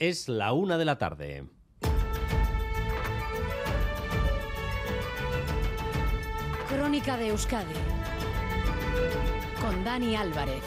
Es la una de la tarde. Crónica de Euskadi con Dani Álvarez.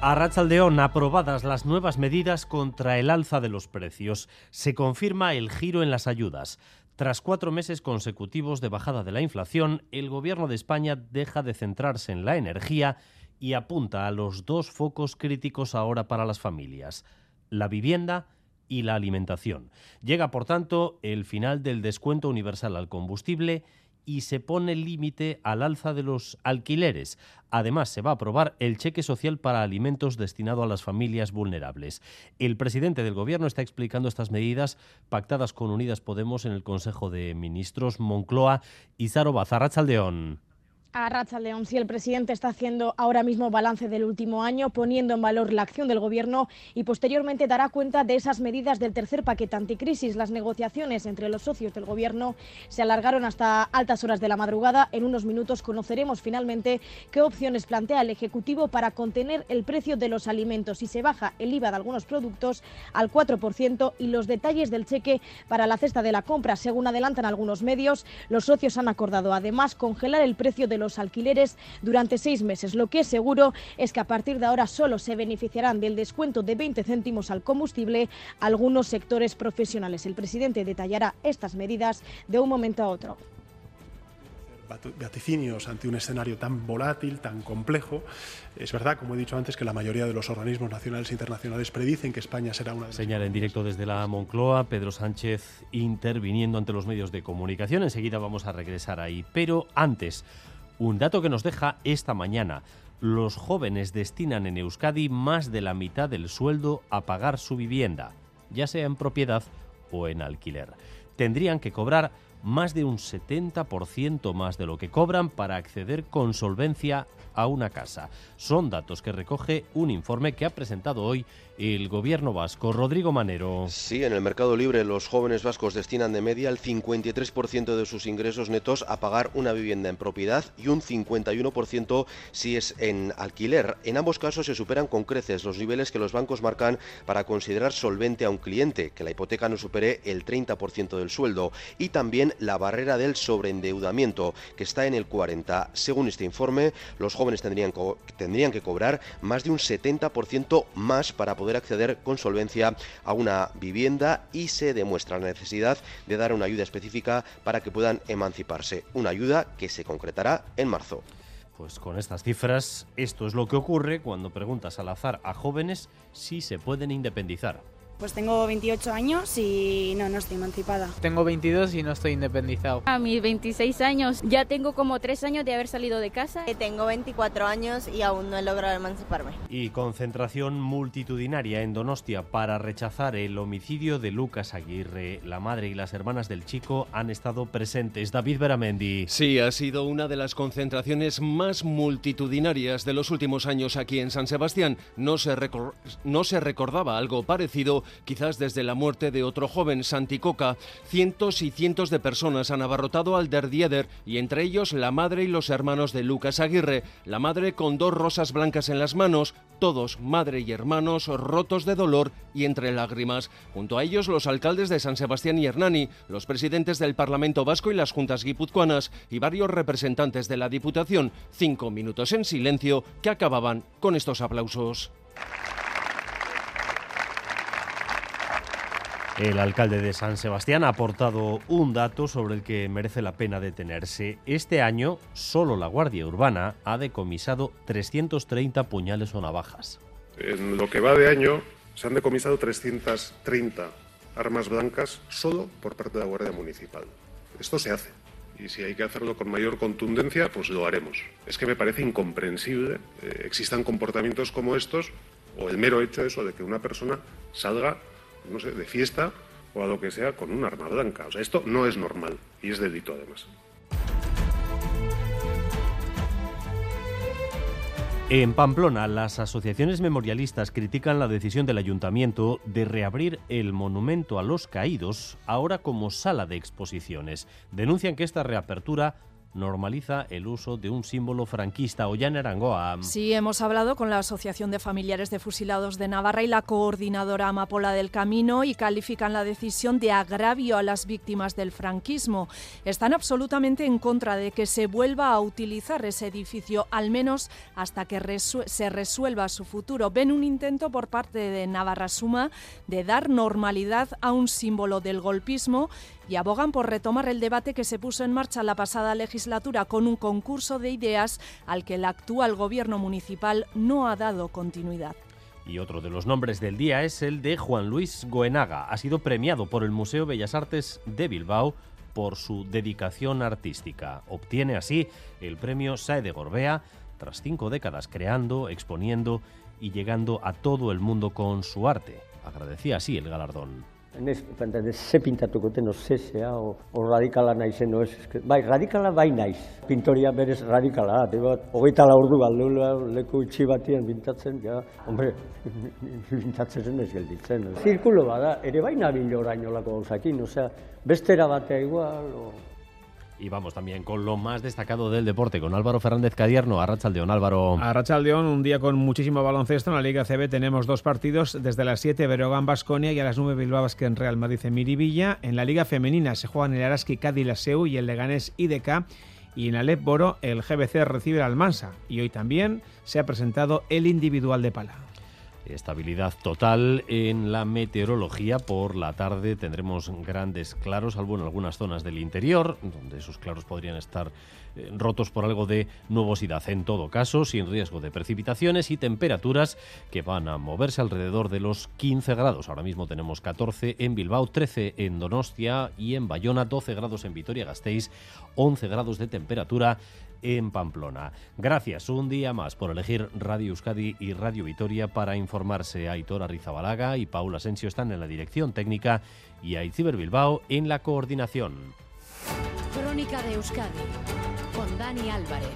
A Rachaldeón, aprobadas las nuevas medidas contra el alza de los precios. Se confirma el giro en las ayudas. Tras cuatro meses consecutivos de bajada de la inflación, el Gobierno de España deja de centrarse en la energía y apunta a los dos focos críticos ahora para las familias, la vivienda y la alimentación. Llega, por tanto, el final del descuento universal al combustible y se pone límite al alza de los alquileres. Además, se va a aprobar el cheque social para alimentos destinado a las familias vulnerables. El presidente del Gobierno está explicando estas medidas pactadas con Unidas Podemos en el Consejo de Ministros Moncloa y Zaro Bazarrachaldeón. A Racha León, si el presidente está haciendo ahora mismo balance del último año, poniendo en valor la acción del Gobierno y posteriormente dará cuenta de esas medidas del tercer paquete anticrisis. Las negociaciones entre los socios del Gobierno se alargaron hasta altas horas de la madrugada. En unos minutos conoceremos finalmente qué opciones plantea el Ejecutivo para contener el precio de los alimentos si se baja el IVA de algunos productos al 4% y los detalles del cheque para la cesta de la compra. Según adelantan algunos medios, los socios han acordado además congelar el precio de los alquileres durante seis meses. Lo que es seguro es que a partir de ahora solo se beneficiarán del descuento de 20 céntimos al combustible algunos sectores profesionales. El presidente detallará estas medidas de un momento a otro vaticinios ante un escenario tan volátil, tan complejo. Es verdad, como he dicho antes, que la mayoría de los organismos nacionales e internacionales predicen que España será una... Señala en directo desde la Moncloa, Pedro Sánchez interviniendo ante los medios de comunicación. Enseguida vamos a regresar ahí. Pero antes, un dato que nos deja esta mañana. Los jóvenes destinan en Euskadi más de la mitad del sueldo a pagar su vivienda, ya sea en propiedad o en alquiler. Tendrían que cobrar más de un 70% más de lo que cobran para acceder con solvencia a una casa. Son datos que recoge un informe que ha presentado hoy el gobierno vasco. Rodrigo Manero. Sí, en el mercado libre los jóvenes vascos destinan de media el 53% de sus ingresos netos a pagar una vivienda en propiedad y un 51% si es en alquiler. En ambos casos se superan con creces los niveles que los bancos marcan para considerar solvente a un cliente, que la hipoteca no supere el 30% del sueldo, y también la barrera del sobreendeudamiento, que está en el 40%. Según este informe, los jóvenes tendrían, tendrían que cobrar más de un 70% más para poder acceder con solvencia a una vivienda y se demuestra la necesidad de dar una ayuda específica para que puedan emanciparse. Una ayuda que se concretará en marzo. Pues con estas cifras, esto es lo que ocurre cuando preguntas al azar a jóvenes si se pueden independizar. Pues tengo 28 años y no, no estoy emancipada. Tengo 22 y no estoy independizado. A mis 26 años ya tengo como 3 años de haber salido de casa. Tengo 24 años y aún no he logrado emanciparme. Y concentración multitudinaria en Donostia para rechazar el homicidio de Lucas Aguirre. La madre y las hermanas del chico han estado presentes. David Beramendi. Sí, ha sido una de las concentraciones más multitudinarias de los últimos años aquí en San Sebastián. No se, no se recordaba algo parecido quizás desde la muerte de otro joven, Santicoca. Cientos y cientos de personas han abarrotado al Derdieder y entre ellos la madre y los hermanos de Lucas Aguirre. La madre con dos rosas blancas en las manos, todos, madre y hermanos, rotos de dolor y entre lágrimas. Junto a ellos los alcaldes de San Sebastián y Hernani, los presidentes del Parlamento Vasco y las juntas guipuzcoanas y varios representantes de la Diputación. Cinco minutos en silencio que acababan con estos aplausos. El alcalde de San Sebastián ha aportado un dato sobre el que merece la pena detenerse. Este año, solo la Guardia Urbana ha decomisado 330 puñales o navajas. En lo que va de año, se han decomisado 330 armas blancas solo por parte de la Guardia Municipal. Esto se hace. Y si hay que hacerlo con mayor contundencia, pues lo haremos. Es que me parece incomprensible eh, existan comportamientos como estos o el mero hecho eso de que una persona salga no sé, de fiesta o a lo que sea con un arma blanca. O sea, esto no es normal y es delito además. En Pamplona, las asociaciones memorialistas critican la decisión del ayuntamiento de reabrir el monumento a los caídos ahora como sala de exposiciones. Denuncian que esta reapertura normaliza el uso de un símbolo franquista. Ollana Arangoa. Sí, hemos hablado con la Asociación de Familiares de Fusilados de Navarra y la coordinadora Amapola del Camino y califican la decisión de agravio a las víctimas del franquismo. Están absolutamente en contra de que se vuelva a utilizar ese edificio, al menos hasta que se resuelva su futuro. Ven un intento por parte de Navarra Suma de dar normalidad a un símbolo del golpismo y abogan por retomar el debate que se puso en marcha la pasada legislatura con un concurso de ideas al que el actual gobierno municipal no ha dado continuidad. Y otro de los nombres del día es el de Juan Luis Goenaga. Ha sido premiado por el Museo Bellas Artes de Bilbao por su dedicación artística. Obtiene así el premio SAE de Gorbea tras cinco décadas creando, exponiendo y llegando a todo el mundo con su arte. Agradecía así el galardón. Nez, ze pintatuko ten, o zezea, o, o radikala naizen, o ez, bai, radikala bai naiz. Pintoria berez radikala, da, bat, hogeita la ordu baldu, leku itxi batien pintatzen, ja, hombre, pintatzen ez gelditzen. Zirkulo bada, ere bai nabil orainolako gauzakin, osea, bestera batea igual, o, Y vamos también con lo más destacado del deporte, con Álvaro Fernández Cadierno, Arrachaldeón. Álvaro. Arrachaldeón, un día con muchísimo baloncesto. En la Liga CB tenemos dos partidos, desde las 7 Berogán Basconia y a las 9 Bilbao en Real Madrid en Miribilla. En la Liga Femenina se juegan el Araski Cádiz Laseu y el Leganés IDK. Y en Alep Boro el GBC recibe el Almansa. Y hoy también se ha presentado el individual de pala. Estabilidad total en la meteorología. Por la tarde tendremos grandes claros, salvo en algunas zonas del interior, donde esos claros podrían estar eh, rotos por algo de nubosidad. En todo caso, sin riesgo de precipitaciones y temperaturas que van a moverse alrededor de los 15 grados. Ahora mismo tenemos 14 en Bilbao, 13 en Donostia y en Bayona, 12 grados en Vitoria-Gasteiz, 11 grados de temperatura en Pamplona. Gracias un día más por elegir Radio Euskadi y Radio Vitoria para informarse. Aitor Arrizabalaga y Paula Asensio están en la dirección técnica y Aitziber Bilbao en la coordinación. Crónica de Euskadi con Dani Álvarez.